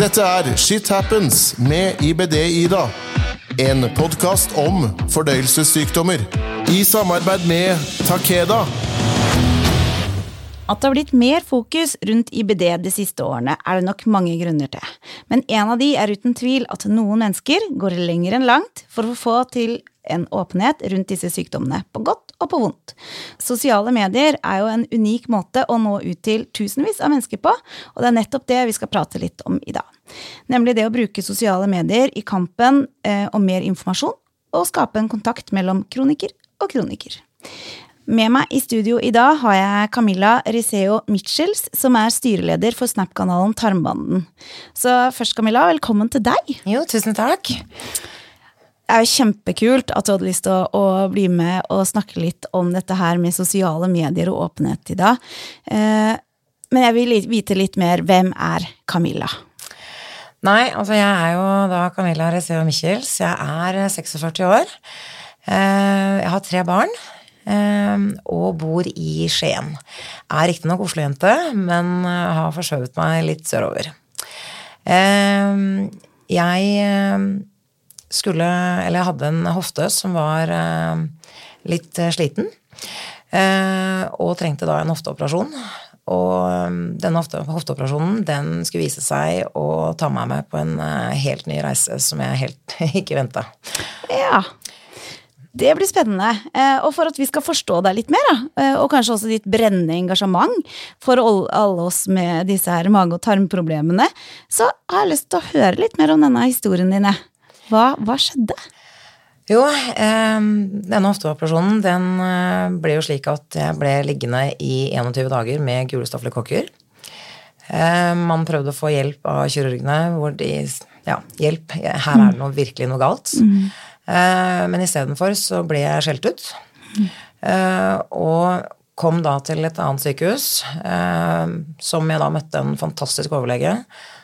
Dette er Shit Happens med IBD-Ida. En podkast om fordøyelsessykdommer. I samarbeid med Takeda. At det har blitt mer fokus rundt IBD de siste årene, er det nok mange grunner til. Men en av de er uten tvil at noen mennesker går lenger enn langt for å få til en åpenhet rundt disse sykdommene, på godt og på vondt. Sosiale medier er jo en unik måte å nå ut til tusenvis av mennesker på, og det er nettopp det vi skal prate litt om i dag. Nemlig det å bruke sosiale medier i kampen eh, om mer informasjon, og skape en kontakt mellom kroniker og kroniker. Med meg i studio i dag har jeg Camilla Riseo Mitchells, som er styreleder for Snap-kanalen Tarmbanden. Så først, Camilla, velkommen til deg. Jo, tusen takk. Det er jo kjempekult at du hadde lyst til å, å, bli med og snakke litt om dette her med sosiale medier og åpenhet i dag. Eh, men jeg vil vite litt mer. Hvem er Camilla? Nei, altså jeg er jo da Camilla Reseo Michels. Jeg er 46 år. Eh, jeg har tre barn. Eh, og bor i Skien. Er riktignok Oslo-jente, men eh, har forskjøvet meg litt sørover. Jeg skulle Eller jeg hadde en hofte som var litt sliten. Og trengte da en hofteoperasjon. Og denne hofteoperasjonen den skulle vise seg å ta meg med på en helt ny reise som jeg helt ikke venta. Ja. Det blir spennende. Eh, og for at vi skal forstå deg litt mer, eh, og kanskje også ditt brennende engasjement for alle oss med disse her mage- og tarmproblemene, så har jeg lyst til å høre litt mer om denne historien din. Hva, hva skjedde? Jo, eh, denne hofteoperasjonen den ble jo slik at jeg ble liggende i 21 dager med gule stafylokokker. Man prøvde å få hjelp av kirurgene hvor de Ja, hjelp, her er det noe, virkelig noe galt. Mm. Eh, men istedenfor så ble jeg skjelt ut. Eh, og kom da til et annet sykehus, eh, som jeg da møtte en fantastisk overlege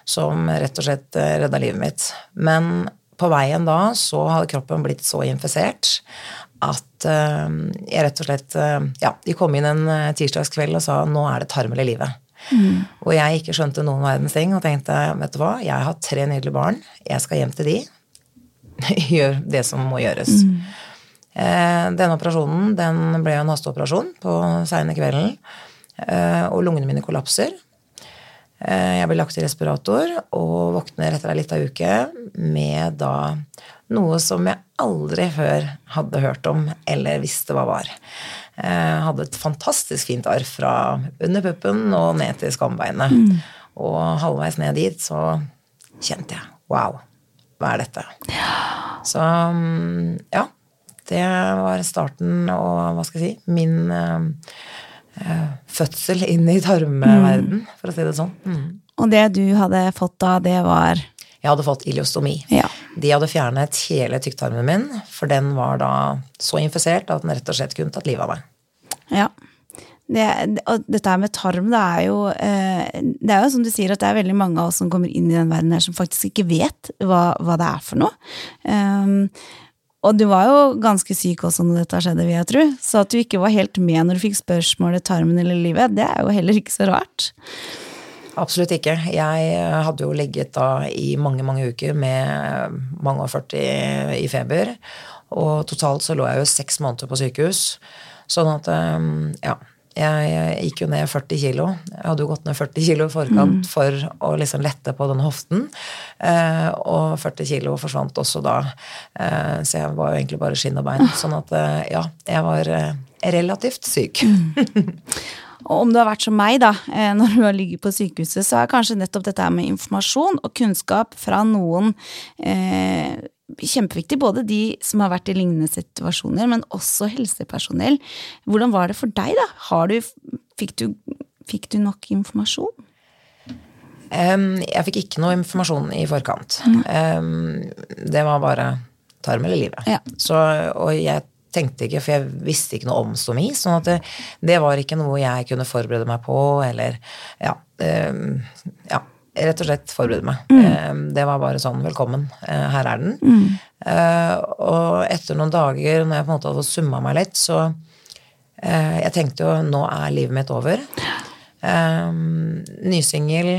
som rett og slett redda livet mitt. Men på veien da så hadde kroppen blitt så infisert at jeg rett og slett Ja, de kom inn en tirsdagskveld og sa nå er det tarmel i livet. Mm. Og jeg ikke skjønte noen verdens ting og tenkte vet du hva, jeg har tre nydelige barn, jeg skal hjem til de, gjør det som må gjøres. Mm. Eh, denne operasjonen den ble en hasteoperasjon på seine kvelden, eh, og lungene mine kollapser. Eh, jeg ble lagt i respirator og våkner etter ei lita uke med da noe som jeg aldri før hadde hørt om eller visste hva var. Jeg hadde et fantastisk fint arr fra under puppen og ned til skambeinet. Mm. Og halvveis ned dit så kjente jeg wow, hva er dette? Så mm, ja. Det var starten og hva skal jeg si min uh, fødsel inn i tarmverden, mm. for å si det sånn. Mm. Og det du hadde fått da, det var Jeg hadde fått iliostomi. Ja. De hadde fjernet hele tykktarmen min, for den var da så infisert at den rett og slett kunne tatt livet av meg. Ja det, og dette med tarm, det er jo eh, Det er jo som du sier, at det er veldig mange av oss som kommer inn i den verden her, som faktisk ikke vet hva, hva det er for noe. Um, og du var jo ganske syk også når dette skjedde, vil jeg tro. Så at du ikke var helt med når du fikk spørsmålet 'tarmen eller livet', det er jo heller ikke så rart. Absolutt ikke. Jeg hadde jo ligget da i mange, mange uker med mange og 40 i feber. Og totalt så lå jeg jo seks måneder på sykehus. Sånn at, ja jeg gikk jo ned 40 kilo. Jeg hadde jo gått ned 40 kilo i forkant mm. for å liksom lette på den hoften. Eh, og 40 kilo forsvant også da. Eh, så jeg var jo egentlig bare skinn og bein. Sånn at eh, ja, jeg var eh, relativt syk. Mm. Og om du har vært som meg, da, eh, når du har ligget på sykehuset, så er kanskje nettopp dette med informasjon og kunnskap fra noen eh, kjempeviktig. Både de som har vært i lignende situasjoner, men også helsepersonell. Hvordan var det for deg, da? Du, fikk, du, fikk, du, nok informasjon? Um, jeg fikk ikke noe informasjon i forkant. Mm. Um, det var bare tarm eller livet. Ja. Så, og jeg tenkte ikke, for jeg visste ikke noe om stomi. sånn at det, det var ikke noe jeg kunne forberede meg på, eller ja. Um, ja rett og slett forberede meg. Mm. Det var bare sånn velkommen, eh, her er den. Mm. Eh, og etter noen dager, når jeg på en måte hadde summa meg litt, så eh, Jeg tenkte jo nå er livet mitt over. Nysingel,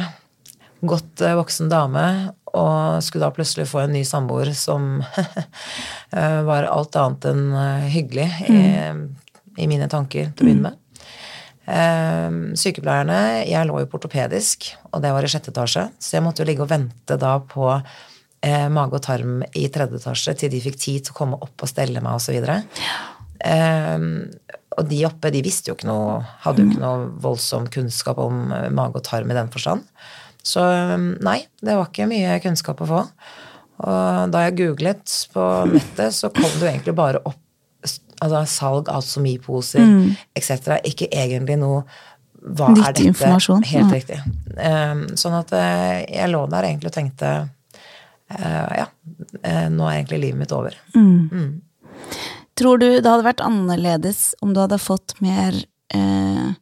godt voksen dame, og skulle da plutselig få en ny samboer som var alt annet enn hyggelig i, i mine tanker til å begynne med. Eh, sykepleierne Jeg lå jo på ortopedisk, og det var i sjette etasje, så jeg måtte jo ligge og vente da på eh, mage og tarm i tredje etasje til de fikk tid til å komme opp og stelle meg osv. Eh, og de oppe de visste jo ikke noe, hadde jo ikke noe voldsom kunnskap om eh, mage og tarm i den forstand. Så eh, nei, det var ikke mye kunnskap å få. Og da jeg googlet på nettet, så kom det jo egentlig bare opp altså, salg av somiposer mm. etc. Ikke egentlig noe hva Nyttig er dette? informasjon, Helt ja. riktig. Um, sånn at uh, jeg lå der egentlig og tenkte uh, ja, uh, nå er egentlig livet mitt over. Tror du det hadde vært annerledes om du hadde fått mer uh,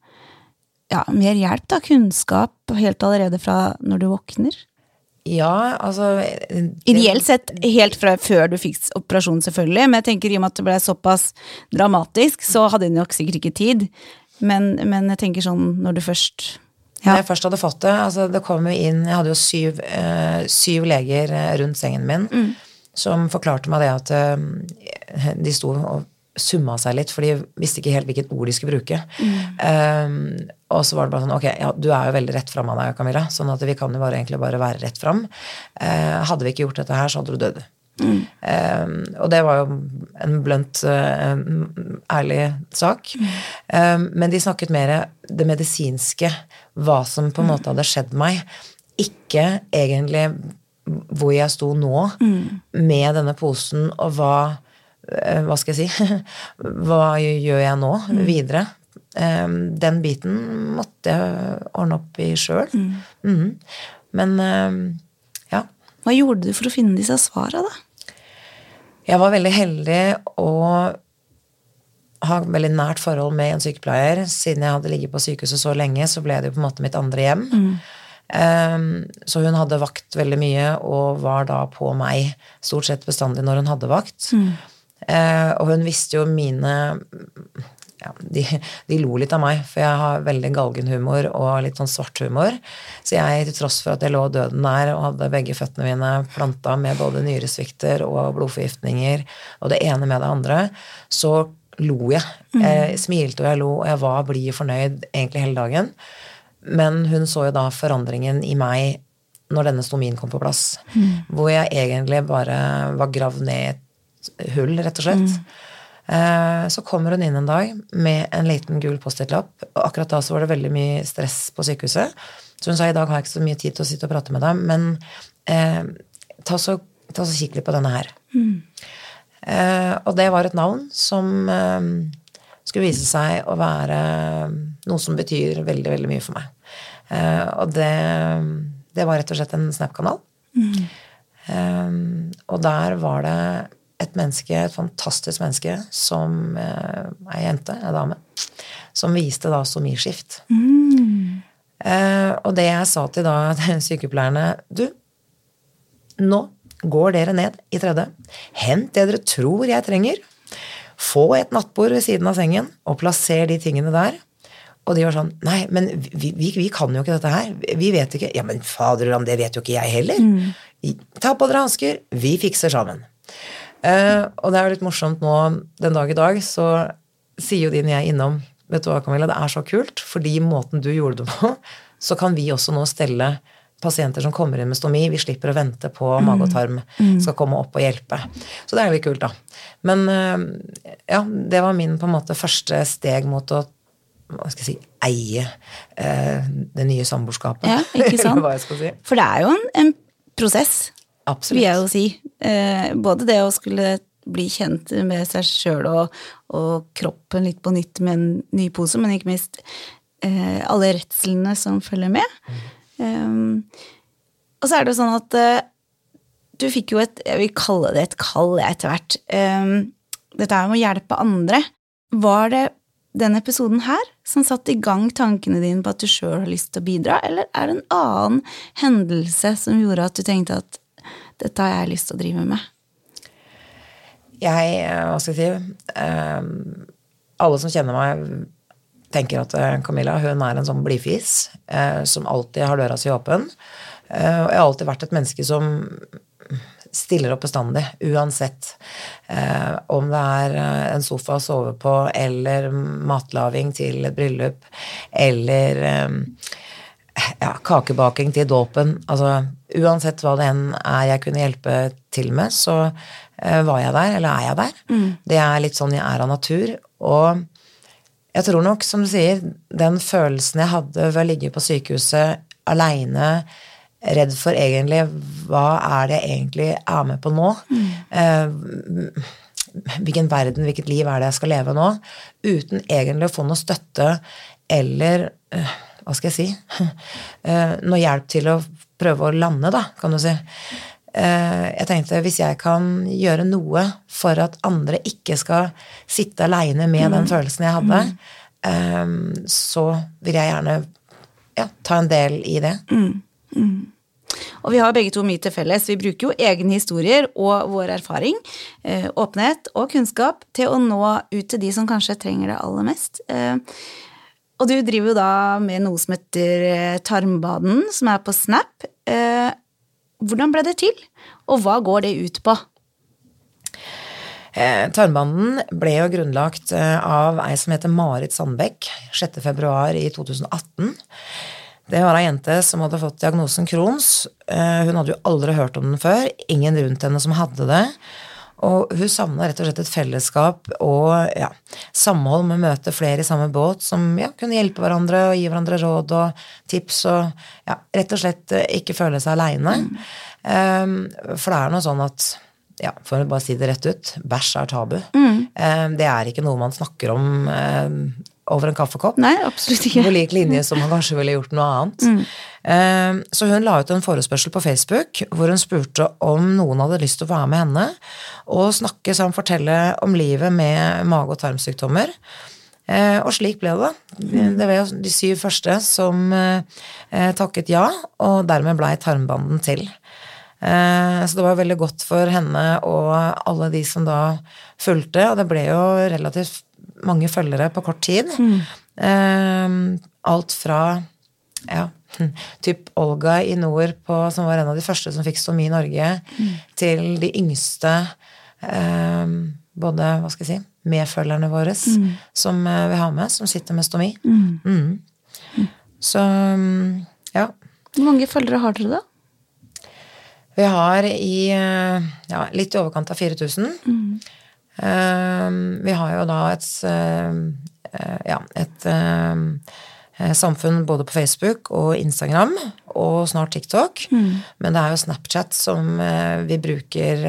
ja, mer hjelp, da, kunnskap, helt allerede fra når du våkner? Ja, altså det- Ideelt sett helt fra før du fikk operasjonen, selvfølgelig, men jeg tenker i og med at det ble såpass dramatisk, så hadde de nok sikkert ikke tid. Men, men jeg tenker sånn når du først Når jeg først hadde fått det altså Det kom jo inn Jeg hadde jo syv, eh, syv leger eh, rundt sengen min som forklarte meg det at eh, de sto og summa seg litt, for de visste ikke helt hvilket ord de skulle bruke. Eh, og så var det bare sånn Ok, ja, du er jo veldig rett fram av deg, Camilla, sånn at vi kan jo bare, egentlig bare være rett fram. Uh, hadde vi ikke gjort dette her, så hadde du dødd. Eh, og det var jo en blunt, uh, ærlig sak. Eh, men de snakket mer det medisinske, hva som på en måte hadde skjedd meg. Ikke egentlig hvor jeg sto nå med denne posen, og hva eh, Hva skal jeg si? Hva gjør jeg nå videre? Eh, Den biten måtte jeg ordne opp i sjøl. Men eh, ja. Hva gjorde du for å finne disse svara, da? Jeg var veldig heldig å ha veldig nært forhold med en sykepleier. Siden jeg hadde ligget på sykehuset så lenge, så ble det jo på en måte mitt andre hjem. Um, så hun hadde vakt veldig mye og var da på meg stort sett bestandig når hun hadde vakt. Eh, og hun visste jo mine ja, de, de lo litt av meg, for jeg har veldig galgenhumor og litt sånn svarthumor. Så jeg, til tross for at jeg lå døden nær og hadde begge føttene mine planta med både nyresvikter og blodforgiftninger og det ene med det andre, så lo jeg. Jeg smilte og jeg lo, og jeg var blid og fornøyd egentlig hele dagen. Men hun så jo da forandringen i meg når denne stomien kom på plass. Hvor jeg egentlig bare var gravd ned i et hull, rett og slett. Mm. Så kommer hun inn en dag med en liten gul Post-It-lapp. Og akkurat da så var det veldig mye stress på sykehuset. Så hun sa i dag har jeg ikke så mye tid til å sitte og prate med deg, men eh, ta så, ta så kikk litt på denne her. Eh, og det var et navn som eh, skulle vise seg å være noe som betyr veldig, veldig mye for meg. Eh, og det, det var rett og slett en Snap-kanal. Eh, og der var det et menneske, et fantastisk menneske, som eh, ei jente, ei dame, som viste da stomiskift. Eh, og det jeg sa til da sykepleierne Du, nå går dere ned i tredje. Hent det dere tror jeg trenger. Få et nattbord ved siden av sengen, og plasser de tingene der. Og de var sånn Nei, men vi, vi, vi kan jo ikke dette her. Vi vet ikke. Ja, men faderland, det vet jo ikke jeg heller. Mm. Ta på dere hansker. Vi fikser sammen. Eh, og det er jo litt morsomt nå den dag i dag, så sier jo de når jeg er innom Vet du hva, Camilla, det er så kult, fordi måten du gjorde det på, så kan vi også nå stelle pasienter som kommer inn med stomi. Vi slipper å vente på mage og tarm skal komme opp og hjelpe. Så det er jo litt kult, da. Men eh, ja, det var min på en måte første steg mot å hva skal jeg si, eie eh, det nye samboerskapet. Ja, ikke sant? Eller hva jeg skal si. For det er jo en, en prosess, Absolutt. vil jeg jo si. Eh, både det å skulle bli kjent med seg sjøl og, og kroppen litt på nytt med en ny pose, men ikke minst eh, alle redslene som følger med. Um, og så er det jo sånn at uh, du fikk jo et, jeg vil kalle det et kall etter hvert. Um, dette er med å hjelpe andre. Var det denne episoden her som satte i gang tankene dine på at du sjøl har lyst til å bidra, eller er det en annen hendelse som gjorde at du tenkte at dette har jeg lyst til å drive med? Jeg, eh, hva skal jeg si eh, Alle som kjenner meg, tenker at eh, Camilla hun er en sånn blidfis eh, som alltid har døra si åpen. Og jeg har alltid vært et menneske som stiller opp bestandig, uansett. Om det er en sofa å sove på, eller matlaging til et bryllup, eller eh, ja, kakebaking til dåpen. Altså uansett hva det enn er jeg kunne hjelpe til med, så uh, var jeg der, eller er jeg der. Det er litt sånn jeg er av natur. Og jeg tror nok, som du sier, den følelsen jeg hadde ved å ligge på sykehuset aleine, redd for egentlig hva er det jeg egentlig er med på nå? Eh, hvilken verden, hvilket liv er det jeg skal leve nå? Uten egentlig å få noe støtte eller eh, hva skal jeg si eh, Noe hjelp til å prøve å lande, da, kan du si. Eh, jeg tenkte hvis jeg kan gjøre noe for at andre ikke skal sitte aleine med den følelsen jeg hadde, eh, så vil jeg gjerne ja, ta en del i det. Og vi har begge to mye til felles. Vi bruker jo egne historier og vår erfaring, åpenhet og kunnskap til å nå ut til de som kanskje trenger det aller mest. Og du driver jo da med noe som heter eh, Tarmbaden, som er på Snap. Eh, hvordan ble det til, og hva går det ut på? Eh, ble jo grunnlagt eh, av ei som heter Marit Sandbekk 6. februar i 2018. Det var ei jente som hadde fått diagnosen Crohns. Hun hadde jo aldri hørt om den før. Ingen rundt henne som hadde det. Og hun savna rett og slett et fellesskap og ja, samhold med å møte flere i samme båt som ja, kunne hjelpe hverandre og gi hverandre råd og tips og ja, rett og slett eh, ikke føle seg aleine. Um, for det er noe sånn at ja, for å bare si det rett ut, bæsj er tabu. Um, det er ikke noe man snakker om um, over en kaffekopp. Nei, absolutt ikke. På lik linje som man kanskje ville gjort noe annet. Mm. Så hun la ut en forespørsel på Facebook hvor hun spurte om noen hadde lyst til å være med henne og snakke samt fortelle om livet med mage- og tarmsykdommer. Eh, Og slik ble det. Det var jo de syv første som eh, takket ja, og dermed blei tarmbanden til. Eh, Så det var veldig godt for henne og alle de som da fulgte, og det ble jo relativt mange følgere på kort tid. Eh, Alt fra ja, typ Olga i nord, på, som var en av de første som fikk stomi i Norge, til de yngste eh, både, hva skal jeg si, medfølgerne våre som eh, vi har med, som sitter med stomi. Mm. Så mm, ja. Hvor mange følgere har dere, da? Vi har i eh, ja, litt i overkant av 4000. Eh, vi har jo da et eh, eh, ja, et eh, samfunn både på Facebook og Instagram, og snart TikTok. Men det er jo Snapchat som eh, vi bruker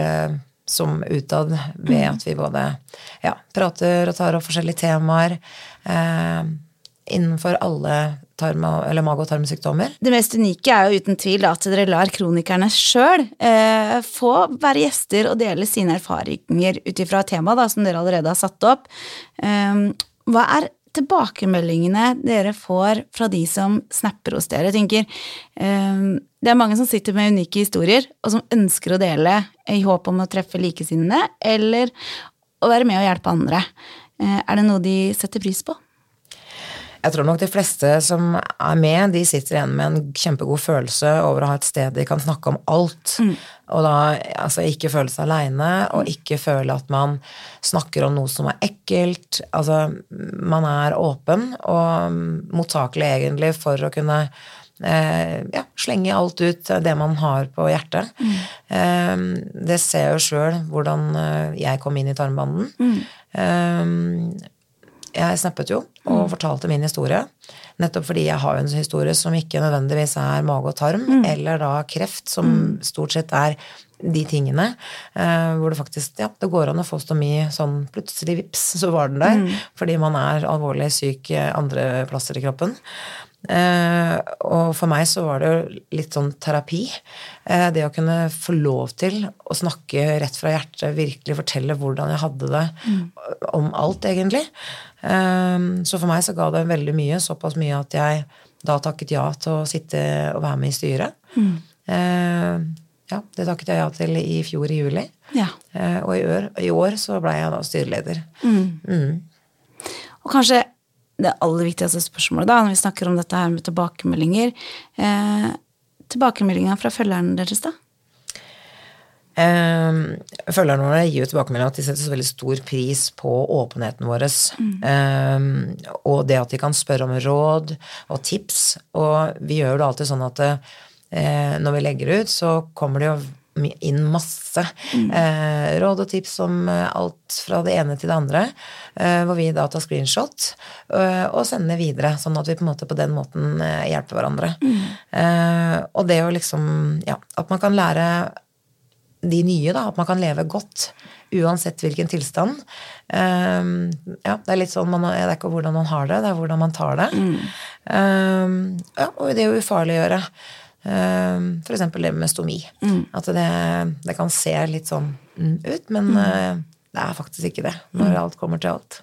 som utad ved at vi både ja, prater og tar opp forskjellige temaer innenfor alle tarm- eller mage- og tarmsykdommer. Det mest unike er jo uten tvil at dere lar kronikerne sjøl eh, få være gjester og dele sine erfaringer ut ifra temaet som dere allerede har satt opp. Eh, hva er tilbakemeldingene dere får fra de som snapper hos dere? Jeg tenker, eh, det er mange som sitter med unike historier, og som ønsker å dele i håp om å treffe likesinnede, eller å være med og hjelpe andre. Eh, er det noe de setter pris på? Jeg tror nok de fleste som er med, de sitter igjen med en kjempegod følelse over å ha et sted de kan snakke om alt. Og da altså ikke føle seg aleine, og ikke føle at man snakker om noe som er ekkelt. Altså, man er åpen og mottakelig egentlig for å kunne eh, ja, slenge alt ut det man har på hjertet. Eh, det ser jeg jo sjøl hvordan eh, jeg kom inn i tarmbanden. Eh, jeg snappet jo og fortalte min historie. Nettopp fordi jeg har en historie som ikke nødvendigvis er mage og tarm, eller da kreft, som stort sett er de tingene. eh, hvor det faktisk ja, det går an å få stomi sånn plutselig, vips, så var den der. Fordi man er alvorlig syk andre plasser i kroppen. Eh, og for meg så var det jo litt sånn terapi. Eh, det å kunne få lov til å snakke rett fra hjertet, virkelig fortelle hvordan jeg hadde det, om alt, egentlig. Eh, så for meg så ga det veldig mye, såpass mye at jeg da takket ja til å sitte og være med i styret. Eh, ja, det takket jeg ja til i fjor i juli. Ja. Eh, og i år, i år så ble jeg da styreleder. Og kanskje det aller viktigste spørsmålet da, når vi snakker om dette her med tilbakemeldinger, eh, tilbakemeldinga fra følgerne deres, da? Eh, følgerne våre gir jo tilbakemelding at de setter så veldig stor pris på åpenheten vår. Eh, og det at de kan spørre om råd og tips. Og vi gjør det alltid sånn at eh, når vi legger ut, så kommer det jo inn masse eh, råd og tips om eh, alt fra det ene til det andre. Eh, hvor vi da tar screenshot eh, og sender videre, sånn at vi på en måte på den måten eh, hjelper hverandre. Eh, og det å liksom Ja, at man kan lære de nye, da. At man kan leve godt uansett hvilken tilstand. Um, ja, det er litt sånn man, Det er ikke hvordan man har det, det er hvordan man tar det. Um, ja, og det å ufarliggjøre. Um, F.eks. det med stomi. At det, det kan se litt sånn mm, ut, men mm. det er faktisk ikke det når alt kommer til alt.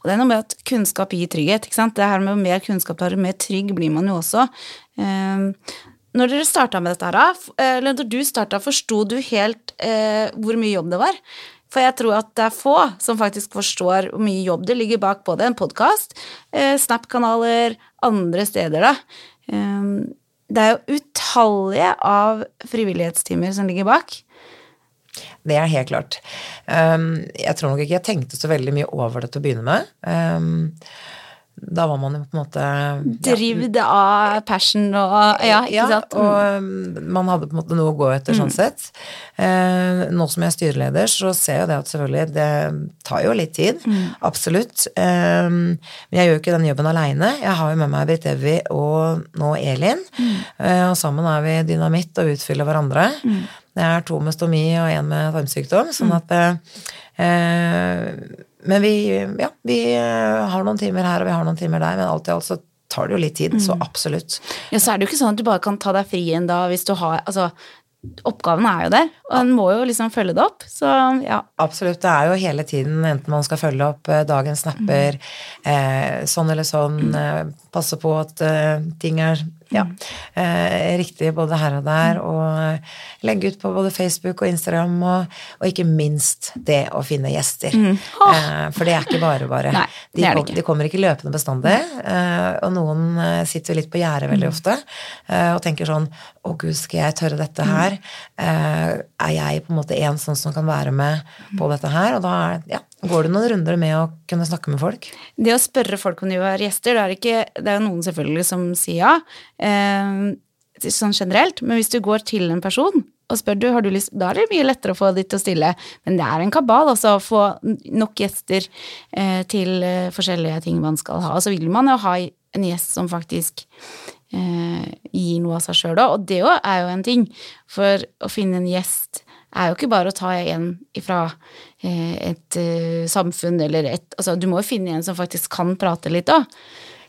Og det er noe med at kunnskap gir trygghet. ikke sant? Det her med mer kunnskap, da, mer trygg blir man jo også. Um, når dere starta med dette her, eller når du starta, forsto du helt eh, hvor mye jobb det var? For jeg tror at det er få som faktisk forstår hvor mye jobb det ligger bak både en podkast, eh, Snap-kanaler, andre steder, da. Det er jo utallige av frivillighetstimer som ligger bak. Det er helt klart. Um, jeg tror nok ikke jeg tenkte så veldig mye over det til å begynne med. Um, da var man jo på en måte Drivd av passion og Ja, ikke ja, sant? og um, man hadde på en måte noe å gå etter sånn sett. Eh, nå som jeg er styreleder, så ser jeg jo det at selvfølgelig det tar jo litt tid. Absolutt. Eh, men jeg gjør jo ikke den jobben aleine. Jeg har jo med meg Britt Evy og nå Elin. Eh, og sammen er vi dynamitt og utfyller hverandre. Det er to med stomi og én med tarmsykdom. Sånn at eh, Men vi, ja, vi eh, har noen timer her, og vi har noen timer der, men alt i alt så tar det jo litt tid. Så absolutt. Ja, så er det jo ikke sånn at du bare kan ta deg fri en dag hvis du har Altså, oppgaven er jo der, og en må jo liksom følge det opp. Så ja. Absolutt. Det er jo hele tiden, enten man skal følge opp eh, dagens snapper, eh, sånn eller sånn, eh, passe på at eh, ting er ja, eh, riktig både her og der, og eh, legge ut på både Facebook og Instagram, og, og ikke minst det å finne gjester. Eh, for det er ikke bare bare. Nei, de, det det kom, ikke. de kommer ikke løpende bestandig, eh, og noen eh, sitter litt på gjerdet veldig ofte eh, og tenker sånn Å, gud, skal jeg tørre dette her? Eh, er jeg på en måte en sånn som kan være med på dette her? Og da er, ja, går det noen runder med å kunne snakke med folk. Det å spørre folk om de vil være gjester, det er, ikke, det er noen selvfølgelig som sier ja, eh, sånn generelt, men hvis du går til en person og spør du, har du lyst, da er det mye lettere å få de til å stille. Men det er en kabal også å få nok gjester eh, til eh, forskjellige ting man skal ha. Og så vil man jo ha en gjest som faktisk eh, gir noe av seg sjøl òg, og det er jo en ting. For å finne en gjest er jo ikke bare å ta en ifra et eh, samfunn eller et Altså, du må jo finne en som faktisk kan prate litt òg.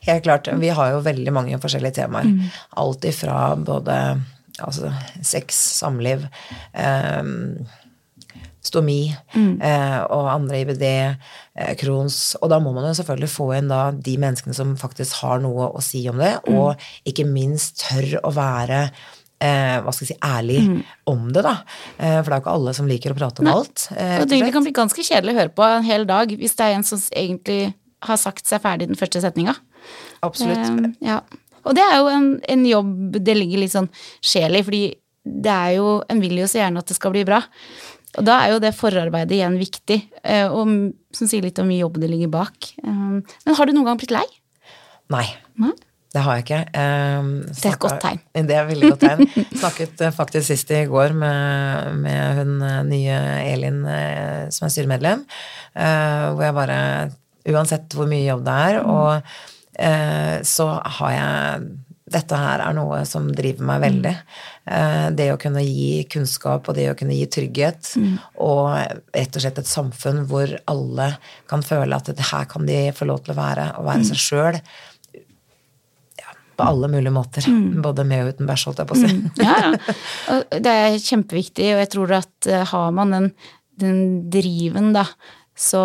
Helt klart. Vi har jo veldig mange forskjellige temaer. Alt ifra både altså, sex, samliv, eh, stomi eh, og andre IBD, eh, Crohns. Og da må man jo selvfølgelig få inn da de menneskene som faktisk har noe å si om det, og ikke minst tør å være eh, hva skal jeg si, ærlig om det, da. Eh, for det er jo ikke alle som liker å prate om alt. eh, Og det kan bli ganske kjedelig å høre på en hel dag hvis det er en som egentlig har sagt seg ferdig den første setninga. Absolutt. Eh, ja. Og det er jo en, en jobb det ligger litt sånn sjel i, fordi det er jo En vil jo så gjerne at det skal bli bra. Og da er jo det forarbeidet igjen viktig, eh, og som sier litt om mye jobb det ligger bak. Eh, Men har du noen gang blitt lei? Nei. Nei? Det har jeg ikke. Um, Det er et godt tegn. Det er et veldig godt tegn. Snakket eh, faktisk sist i går med, med hun eh, nye Elin eh, som er styremedlem, eh, hvor jeg bare Uansett hvor mye jobb det er, og eh, så har jeg dette her er noe som driver meg veldig. Eh, Det å kunne gi kunnskap og det å kunne gi trygghet, og rett og slett et samfunn hvor alle kan føle at det her kan de få lov til å være, og være seg sjøl på alle mulige måter. Både med og uten bæsj, holdt jeg på å si. Ja, ja. Det er kjempeviktig, og jeg tror at eh, har man den, den driven, da, så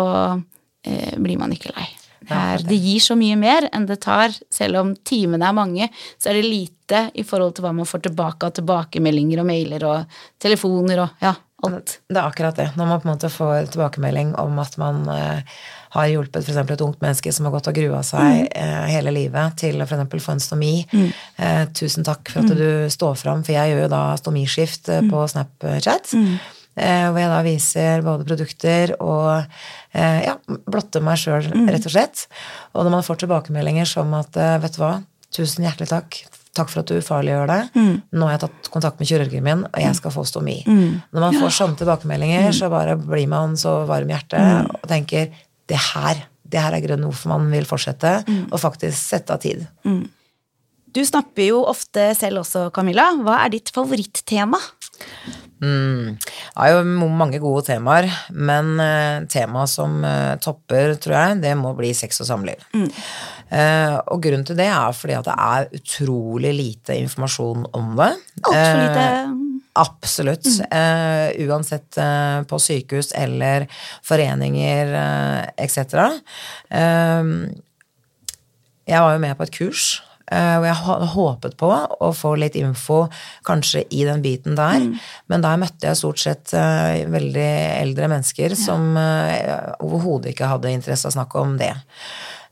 eh, blir man ikke lei. Det, er, det gir så mye mer enn det tar, selv om timene er mange, så er det lite i forhold til hva man får tilbake av tilbakemeldinger og mailer og telefoner og ja. alt. Det er akkurat det. Når man på en måte får tilbakemelding om at man eh, har hjulpet f.eks. et ungt menneske som har gått og grua seg eh, hele livet til f.eks. få en stomi. Eh, tusen takk for at du står fram, for jeg gjør jo da stomiskift eh, på Snapchat. Eh, hvor jeg da viser både produkter og eh, ja, blotter meg sjøl, rett og slett. Og når man får tilbakemeldinger som at eh, vet du hva, tusen hjertelig takk. Takk for at du ufarliggjør det. Nå har jeg tatt kontakt med kirurgen min, og jeg skal få stomi. Når man får sånne tilbakemeldinger, så bare blir man så varm i hjertet og tenker det her, det her er grunnen hvorfor man vil fortsette, og faktisk sette av tid. Du snapper jo ofte selv også, Camilla. Hva er ditt favorittema? Mm. Det er jo mange gode temaer, men uh, temaet som eh, topper, tror jeg, det må bli sex og samliv. Eh, og grunnen til det er fordi at det er utrolig lite informasjon om det. Altfor lite Eh, Absolutt. Eh, uansett eh, på sykehus eller foreninger eh, etc. Eh, jeg var jo med på et kurs eh, hvor jeg hadde håpet på å få litt info kanskje i den biten der. Men der møtte jeg stort sett veldig eldre mennesker som eh, overhodet ikke hadde interesse av å snakke om det.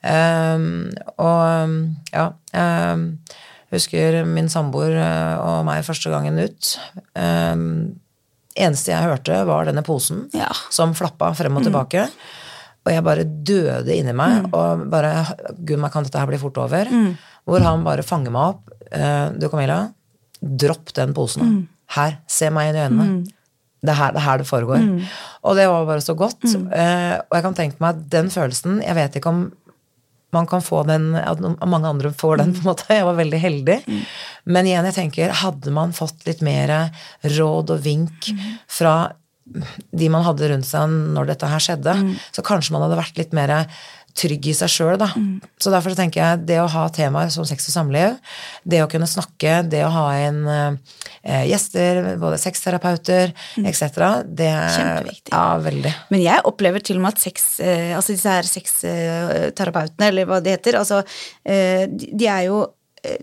Eh, og ja eh, husker min samboer eh, og meg første gangen ut. Eh, eneste jeg hørte, var denne posen Ja. som flappa frem og tilbake. Og jeg bare døde inni meg og bare Gud, meg kan dette her bli fort over. Hvor han bare fanger meg opp. eh, du, Camilla, dropp den posen. Her, se meg inn i øynene. Det er her det, er her det foregår. Og det var bare så godt. eh, og jeg kan tenke meg at den følelsen Jeg vet ikke om man kan få den, at mange andre får den, på en måte. Jeg var veldig heldig. Men igjen, jeg tenker, hadde man fått litt mer råd og vink fra de man hadde rundt seg når dette her skjedde, så kanskje man hadde vært litt mer trygg i seg sjøl, da. Så derfor så tenker jeg det å ha temaer som sex og samliv, det å kunne snakke, det å ha inn eh, gjester, både sexterapeuter etc., det er. Ja, veldig. Men jeg opplever til og med at sex, eh, altså disse her sexterapeutene, eller hva det heter, altså, eh, de, er jo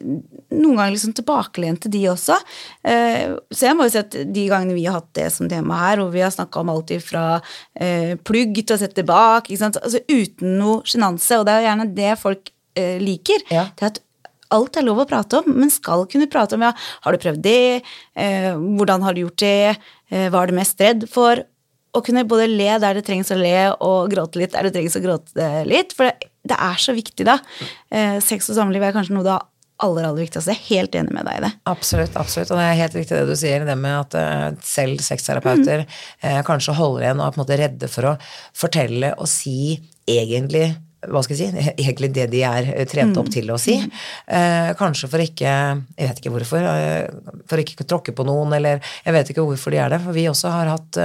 noen ganger liksom tilbakelente, de også. Eh, så jeg må jo si at de gangene vi har hatt det som tema her, hvor vi har snakka om alt fra eh, plugg til å sette bak? Altså, uten noe sjenanse, og det er jo gjerne det folk eh, liker. Ja. Det er at alt er lov å prate om, men skal kunne prate om ja, har du prøvd det, eh, hvordan har du gjort det, eh, hva er du mest redd for? Å kunne både le der det trengs å le, og gråte litt der det trengs å gråte litt. For det, det er så viktig, da. Eh, sex og samliv er kanskje noe det aller, aller viktigste. Jeg er helt enig med deg i det. Absolutt, absolutt. Og det er helt riktig det du sier, det med at eh, selv sexterapeuter eh, kanskje holder igjen og er på en måte redde for å fortelle og si egentlig hva skal jeg si, egentlig det de er eh, trent opp til å si. Eh, kanskje for ikke Jeg vet ikke hvorfor. Eh, for ikke å tråkke på noen, eller jeg vet ikke hvorfor de er det. For vi også har hatt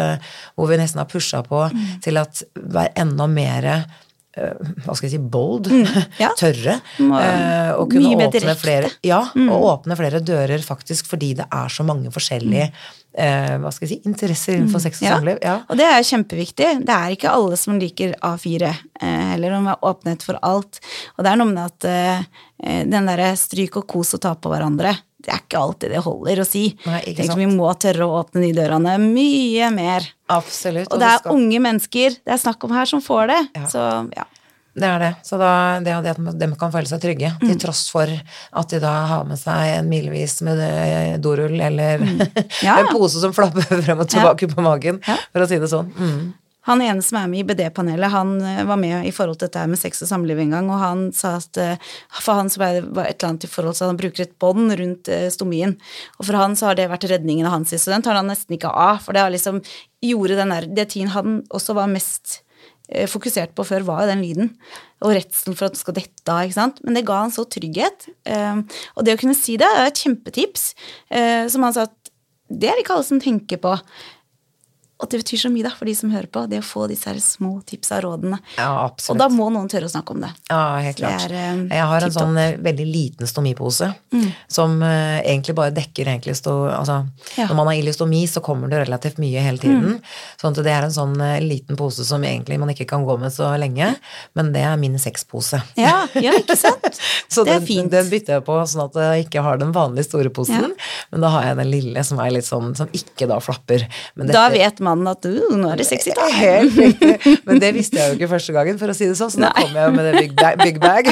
hvor vi nesten har pusha på til at være enda mer hva skal jeg si, bold, ja. tørre. Må- eh, og kunne åpne flere ja, og åpne flere dører faktisk fordi det er så mange forskjellige mm. hva skal jeg si, interesser innenfor sex og Ja. samliv. Ja. Og det er kjempeviktig. Det er ikke alle som liker A4 eh, heller, om vi har åpenhet for alt. Og det er noe med at eh, den derre stryk og kos og ta på hverandre, det er ikke alltid det holder å si. Nei, sant. Vi må tørre å åpne de dørene mye mer. Absolutt. Og det er skal- unge mennesker det er snakk om her som får det. Ja. Så ja. Det er det. Så da, det er det at de kan føle seg trygge, Mm. til tross for at de da har med seg en milevis med eh, dorull eller Mm. Ja. en pose som flapper frem og tilbake på magen, for å si det sånn. Mm. Han ene som er med i BD-panelet, han eh, var med i forhold til dette med sex og samliv en gang, og han sa at eh, for han så var et eller annet i forhold til han bruker et bånd rundt eh, stomien. Og for han så har det vært redningen av hans student, har han nesten ikke av, for det har liksom gjorde den der Det tiden han også var mest fokusert på før, var den lyden. Og redselen for at den skal dette av, ikke sant. Men det ga han så trygghet. Eh, og det å kunne si det er et kjempetips. Som han sa at det er ikke alle som tenker på. At det betyr så mye da, for de som hører på, det å få disse her små tipsa og rådene. Ja, Og da må noen tørre å snakke om det. Ja, helt klart. er, eh, jeg har en sånn opp. veldig liten stomipose som eh, egentlig bare dekker egentlig sto, altså, Ja. Når man har ileostomi, så kommer det relativt mye hele tiden. Sånn at det er en sånn eh, liten pose som egentlig man ikke kan gå med så lenge, men det er min sexpose. Ja, ja, ikke sant? Så det er den, fint. den bytter jeg på sånn at jeg ikke har den vanlige store posen, Ja. men da har jeg den lille som er litt sånn, som ikke da flapper. Men Da vet vet mannen at uh, nå er det sexy time. Helt riktig. Men det visste jeg jo ikke første gangen, for å si det sånn. Så da kommer kom jeg med det big bag. Big bag.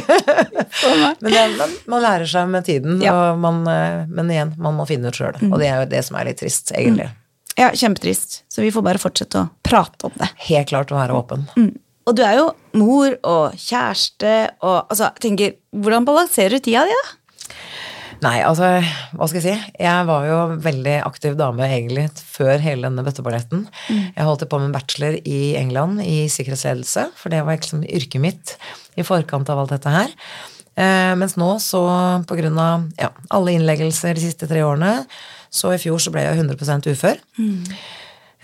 men det, man, man lærer seg med tiden, Ja. og man, eh, men igjen, man må finne ut sjøl. Og det er jo det som er litt trist, egentlig. Ja, kjempetrist. Så vi får bare fortsette å prate om det. Helt klart å være åpen. Mm. Og du er jo mor og kjæreste og altså, tenker, Hvordan balanserer du tida di, da? Nei, altså, hva skal jeg si? Jeg var jo veldig aktiv dame egentlig før hele denne bøtteballetten. Jeg holdt på med en bachelor i England i sikkerhetsledelse, for det var liksom yrket mitt i forkant av alt dette her. Eh, mens nå, så på grunn av ja, alle innleggelser de siste tre årene, så i fjor så ble jeg 100 ufør. Eh,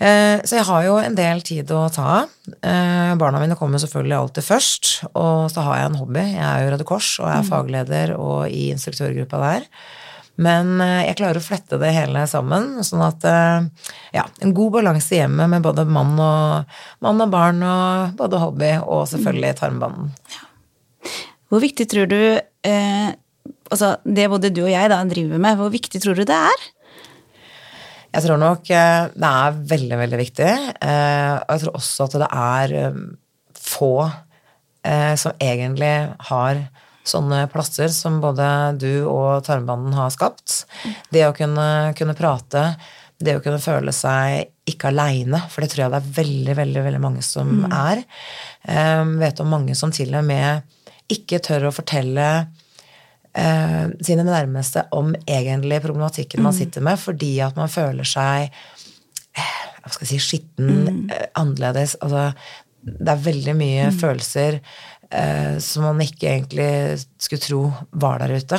Så jeg har jo en del tid å ta av. Eh, Barna mine kommer selvfølgelig alltid først. Og så har jeg en hobby. Jeg er jo Røde Kors og jeg er fagleder og i instruktørgruppa der. Men eh, jeg klarer å flette det hele sammen, sånn at eh, ja, en god balanse i hjemmet med både mann og, mann og barn og både hobby og selvfølgelig tarmbanden. Hvor viktig tror du eh, altså det både du og jeg da driver med, hvor viktig tror du det er? Jeg tror nok eh, det er veldig, veldig viktig. eh, Og jeg tror også at det er eh, få som egentlig har sånne plasser som både du og tarmbanden har skapt. Det å kunne, kunne prate, det å kunne føle seg ikke aleine, for det tror jeg det er veldig, veldig, veldig mange som er. Eh, vet om mange som til og med ikke tør å fortelle eh, sine nærmeste om egentlig problematikken man sitter med, fordi at man føler seg eh, hva skal jeg si, skitten, eh, annerledes. Altså, det er veldig mye følelser eh, som man ikke egentlig skulle tro var der ute.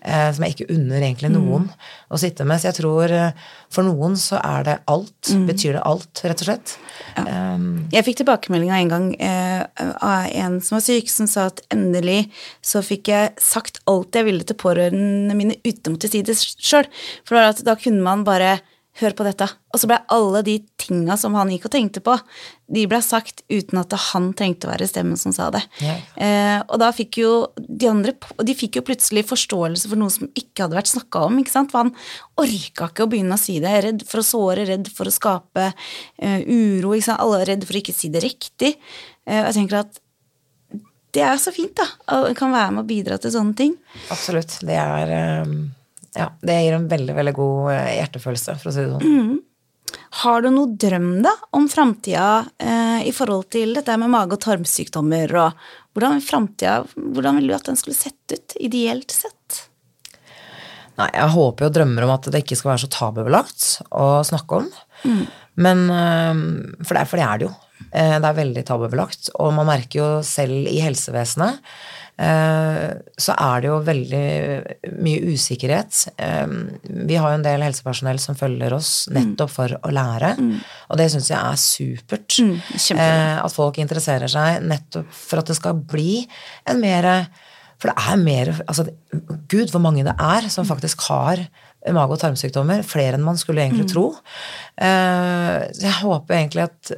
Eh, som jeg ikke unner egentlig noen å sitte med. Så jeg tror eh, for noen så er det alt. Betyr det alt, rett og slett. Um, Jeg fikk tilbakemelding av en gang eh, av en som var syk, som sa at endelig så fikk jeg sagt alt jeg ville til pårørende mine uten å måtte si det sjøl. For da kunne man bare høre på dette. Og så ble alle de tinga som han gikk og tenkte på, de ble sagt uten at han trengte å være stemmen som sa det. Yeah. Eh, og da fikk jo de andre og de fikk jo plutselig forståelse for noe som ikke hadde vært snakka om. ikke sant? For han orka ikke å begynne å si det. Redd for å såre, redd for å skape eh, uro. ikke sant? Alle er redd for å ikke si det riktig. Eh, og jeg tenker at det er så fint, da. Å kan være med å bidra til sånne ting. Absolutt. Det er um, Ja, det gir en veldig, veldig god eh, hjertefølelse, for å si det sånn. Har du noe drøm da om framtida eh, i forhold til dette med mage- og tarmsykdommer? og hvordan, fremtida, hvordan vil du at den skulle sett ut, ideelt sett? Nei, jeg håper og drømmer om at det ikke skal være så tabubelagt å snakke om. Men um, For det, for det er det jo. Eh, Det er veldig tabubelagt. Og man merker jo selv i helsevesenet eh, så er det jo veldig mye usikkerhet. Eh, Vi har jo en del helsepersonell som følger oss nettopp for å lære, og det syns jeg er supert. kjempebra. Eh, At folk interesserer seg nettopp for at det skal bli en mer For det er mer altså, Gud, hvor mange det er som faktisk har mage- og tarmsykdommer. Flere enn man skulle egentlig tro. Eh, Så jeg håper egentlig at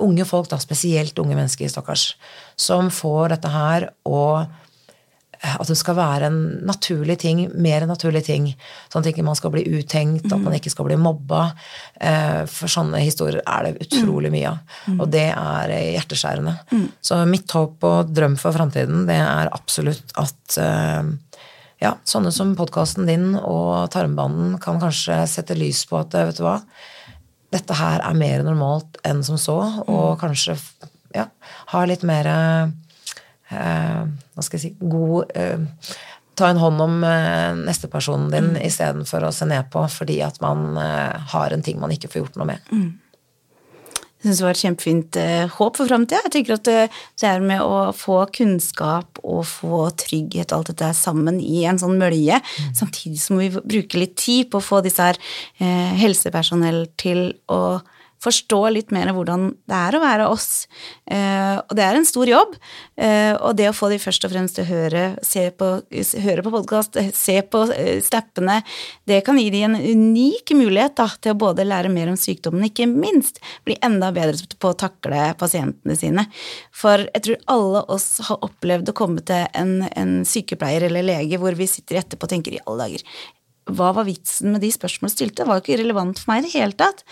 unge folk, da, spesielt unge mennesker, stakkars, som får dette her og at det skal være en naturlig ting, mer en naturlig ting. Sånn at ikke man skal bli uttenkt, at man ikke skal bli mobba. Eh, For sånne historier er det utrolig mye av. Og det er hjerteskjærende. Så mitt håp og drøm for framtiden, det er absolutt at eh, ja, sånne som podkasten din og Tarmbanden kan kanskje sette lys på at vet du hva, dette her er mer normalt enn som så, og kanskje ja, ha litt mer eh, hva skal jeg si, god eh, Ta en hånd om eh, neste personen din Mm. istedenfor å se ned på fordi at man eh, har en ting man ikke får gjort noe med. Mm. Jeg syns det var et kjempefint eh, håp for framtida. Jeg tenker at eh, det er med å få kunnskap og få trygghet og alt dette sammen i en sånn mølje. Samtidig som vi bruker litt tid på å få disse her eh, helsepersonell til å forstå litt mer hvordan det er å være oss. Eh, og det er en stor jobb. Eh, og det å få de først og fremst til å høre, se på, høre på podkast, se på eh, snappene, det kan gi de en unik mulighet da, til å både lære mer om sykdommen, ikke minst bli enda bedre på å takle pasientene sine. For jeg tror alle oss har opplevd å komme til en, en sykepleier eller lege hvor vi sitter etterpå og tenker i alle dager hva var vitsen med de spørsmålene stilte? Det var jo ikke relevant for meg i det hele tatt.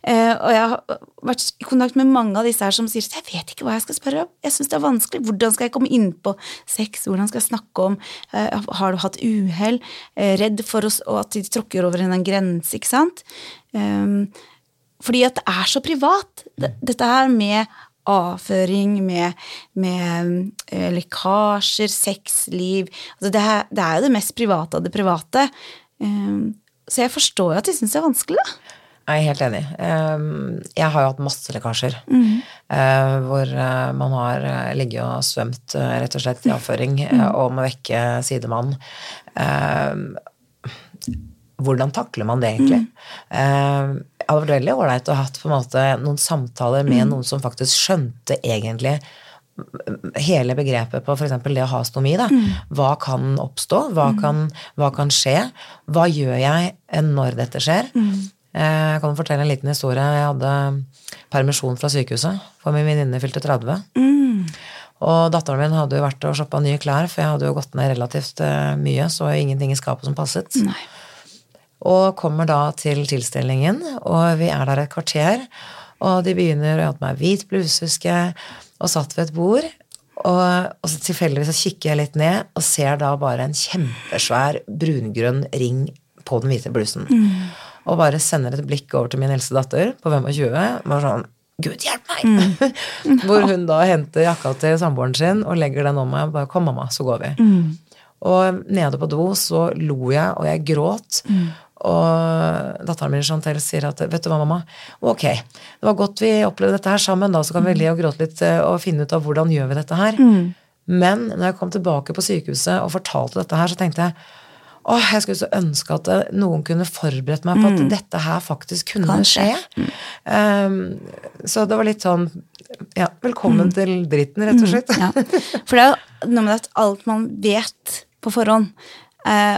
Eh, og jeg har vært i kontakt med mange av disse her som sier at jeg vet ikke hva jeg skal spørre om. Jeg syns det er vanskelig. Hvordan skal jeg komme inn på sex? Hvordan skal jeg snakke om eh, Har du hatt uhell? Eh, redd for oss, at de tråkker over en grense, ikke sant? Um, fordi at det er så privat. Dette her med avføring, med, med lekkasjer, sexliv altså det, det, er jo det mest private av det private. Um, så jeg forstår jo at de syns det er vanskelig, da. Jeg er helt enig. Um, jeg har jo hatt masse lekkasjer. Mm. Hvor uh, man har uh, ligget og svømt rett og slett i avføring mm. og må vekke sidemann. Ehm, hvordan takler man det egentlig? Mm. det hadde vært veldig ålreit å ha hatt måte noen samtaler med mm. noen som faktisk skjønte egentlig hele begrepet på f.eks. det å ha stomi. Da. Mm. Hva kan oppstå? Hva, mm. kan, hva, kan, skje? Hva gjør jeg når dette skjer? Mm. Eh, jeg kan fortelle en liten historie. Jeg hadde permisjon fra sykehuset, for min venninne fylte 30. Mm. Og datteren min hadde jo vært og shoppa nye klær, for jeg hadde jo gått ned relativt uh, mye, så ingenting i skapet som passet. Nei. Og kommer da til tilstelningen, og vi er der et kvarter, og de begynner å ha på meg hvit bluse, husker jeg og satt ved et bord. Og, og så tilfeldigvis så kikker jeg litt ned og ser da bare en kjempesvær brungrønn ring på den hvite blusen. Mm. Og bare sender et blikk over til min eldste datter på 25. Bare sånn Gud, hjelp meg! Mm. Hvor hun da henter jakka til samboeren sin og legger den om meg. bare, Kom, mamma, så går vi. Mm. Og nede på do så lo jeg, og jeg gråt. Mm. Og datteren min Chantel sier at vet du hva, mamma, ok, det var godt vi opplevde dette her sammen, da, så kan vi le og gråte litt eh, og finne ut av hvordan gjør vi dette her. Mm. Men når jeg kom tilbake på sykehuset og fortalte dette her, så tenkte jeg åh, jeg skulle så ønske at eh, noen kunne forberedt meg på at mm. dette her faktisk kunne Kanskje. skje. Mm. Um, så det var litt sånn ja, velkommen mm. til dritten, rett og mm. slett. Ja. For det er jo noe med at alt man vet på forhånd,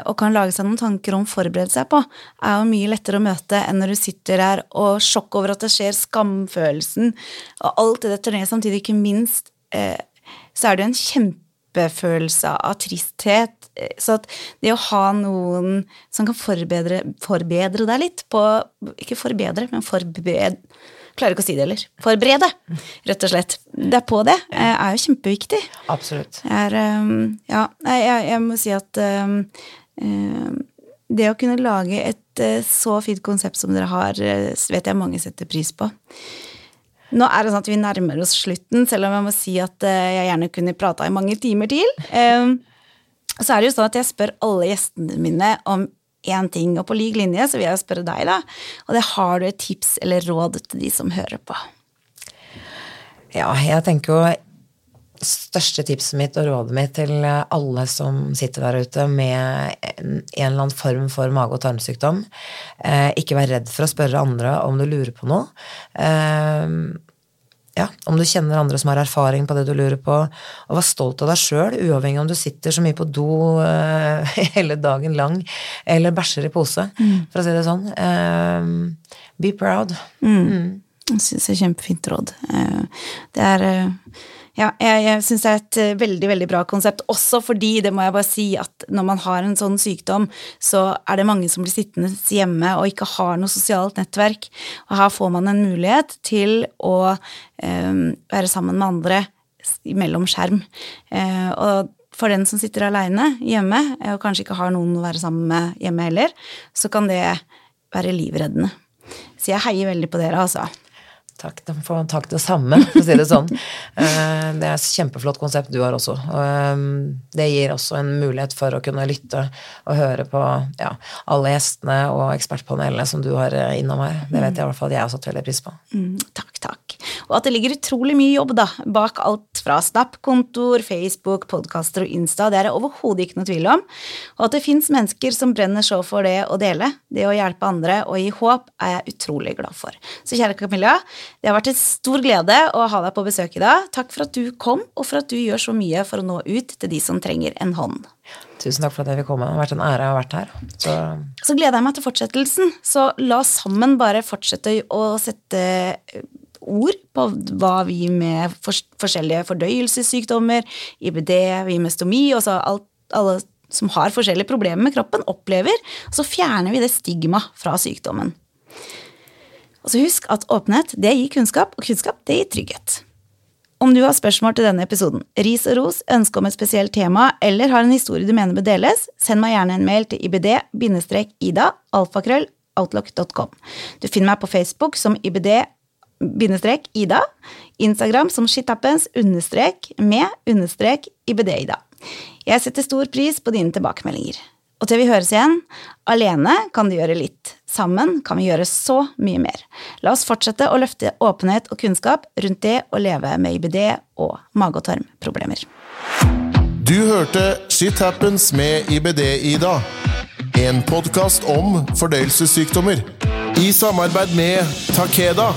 og kan lage seg noen tanker om forberede seg på, er jo mye lettere å møte enn når du sitter her og sjokk over at det skjer, skamfølelsen og alt det der samtidig. Ikke minst eh, så er det jo en kjempefølelse av tristhet. Eh, så at det å ha noen som kan forbedre, forbedre deg litt på Ikke forbedre, men forbedre Klarer ikke å si det heller. Forberede, rett og slett. Det er på det. er jo kjempeviktig. Absolutt. Er, um, ja, jeg, jeg, må si at um, det å kunne lage et så fint konsept som dere har, vet jeg mange setter pris på. Nå er det sånn at vi nærmer oss slutten, selv om jeg må si at jeg gjerne kunne prata i mange timer til. Så er det jo sånn at jeg spør alle gjestene mine om én ting. Og på lik linje så vil jeg spørre deg, da. Og det har du et tips eller råd til de som hører på? Ja, jeg tenker jo største tipset mitt og rådet mitt til alle som sitter der ute med en, eller annen form for mage- og tarmsykdom, eh, ikke vær redd for å spørre andre om du lurer på noe. Eh, ja, om du kjenner andre som har erfaring på det du lurer på, og vær stolt av deg sjøl, uavhengig om du sitter så mye på do uh, hele dagen lang eller bæsjer i pose, mm. for å si det sånn. Uh, be proud. Mm. Mm. Jeg syns det er kjempefint råd. Uh, det er ja, jeg, jeg syns det er et eh, veldig veldig bra konsept, også fordi, det må jeg bare si, at når man har en sånn sykdom, så er det mange som blir sittende hjemme og ikke har noe sosialt nettverk. Og her får man en mulighet til å um, være sammen med andre mellom skjerm. Uh, og for den som sitter aleine hjemme, og kanskje ikke har noen å være sammen med hjemme heller, så kan det være livreddende. Så jeg heier veldig på dere, altså. Takk, da får takk det samme, for å si det sånn. Eh, det er et kjempeflott konsept du har også. Ehm, det gir også en mulighet for å kunne lytte og høre på ja, alle gjestene og ekspertpanelene som du har eh, innom her. Det vet jeg i hvert fall jeg har satt veldig pris på. Mm, takk, takk. og at det ligger utrolig mye jobb da, bak alt fra Snap-kontoer, Facebook, podkaster og Insta. Det er det overhodet ikke noe tvil om. Og at det fins mennesker som brenner så for det å dele, det å hjelpe andre og gi håp, er jeg utrolig glad for. Så kjære Camilla, det har vært en stor glede å ha deg på besøk i dag. Takk for at du kom, og for at du gjør så mye for å nå ut til de som trenger en hånd. Tusen takk for at jeg fikk komme. Det har vært en ære å ha vært her. Så Så gleder jeg meg til fortsettelsen. Så la oss sammen bare fortsette å sette ord på hva vi med fors- forskjellige fordøyelsessykdommer, IBD, vi med stomi, og så alt, alle som har forskjellige problemer med kroppen, opplever. Og så fjerner vi det stigma fra sykdommen. Og så husk at åpenhet, det gir kunnskap, og kunnskap, det gir trygghet. Om du har spørsmål til denne episoden, ris og ros, ønske om et spesielt tema, eller har en historie du mener bør deles, send meg gjerne en mail til ibd-ida, alfakrøll, outlook.com. Du finner meg på Facebook som ibd-ida, Instagram som shitappens understrek med understrek ibd-ida. Jeg setter stor pris på dine tilbakemeldinger. Og til vi høres igjen, alene kan du gjøre litt, sammen kan vi gjøre så mye mer. La oss fortsette å løfte åpenhet og kunnskap rundt det å leve med IBD og mage- og tarmproblemer. Du hørte Shit Happens med IBD-Ida. En podkast om fordøyelsessykdommer. I samarbeid med Takeda.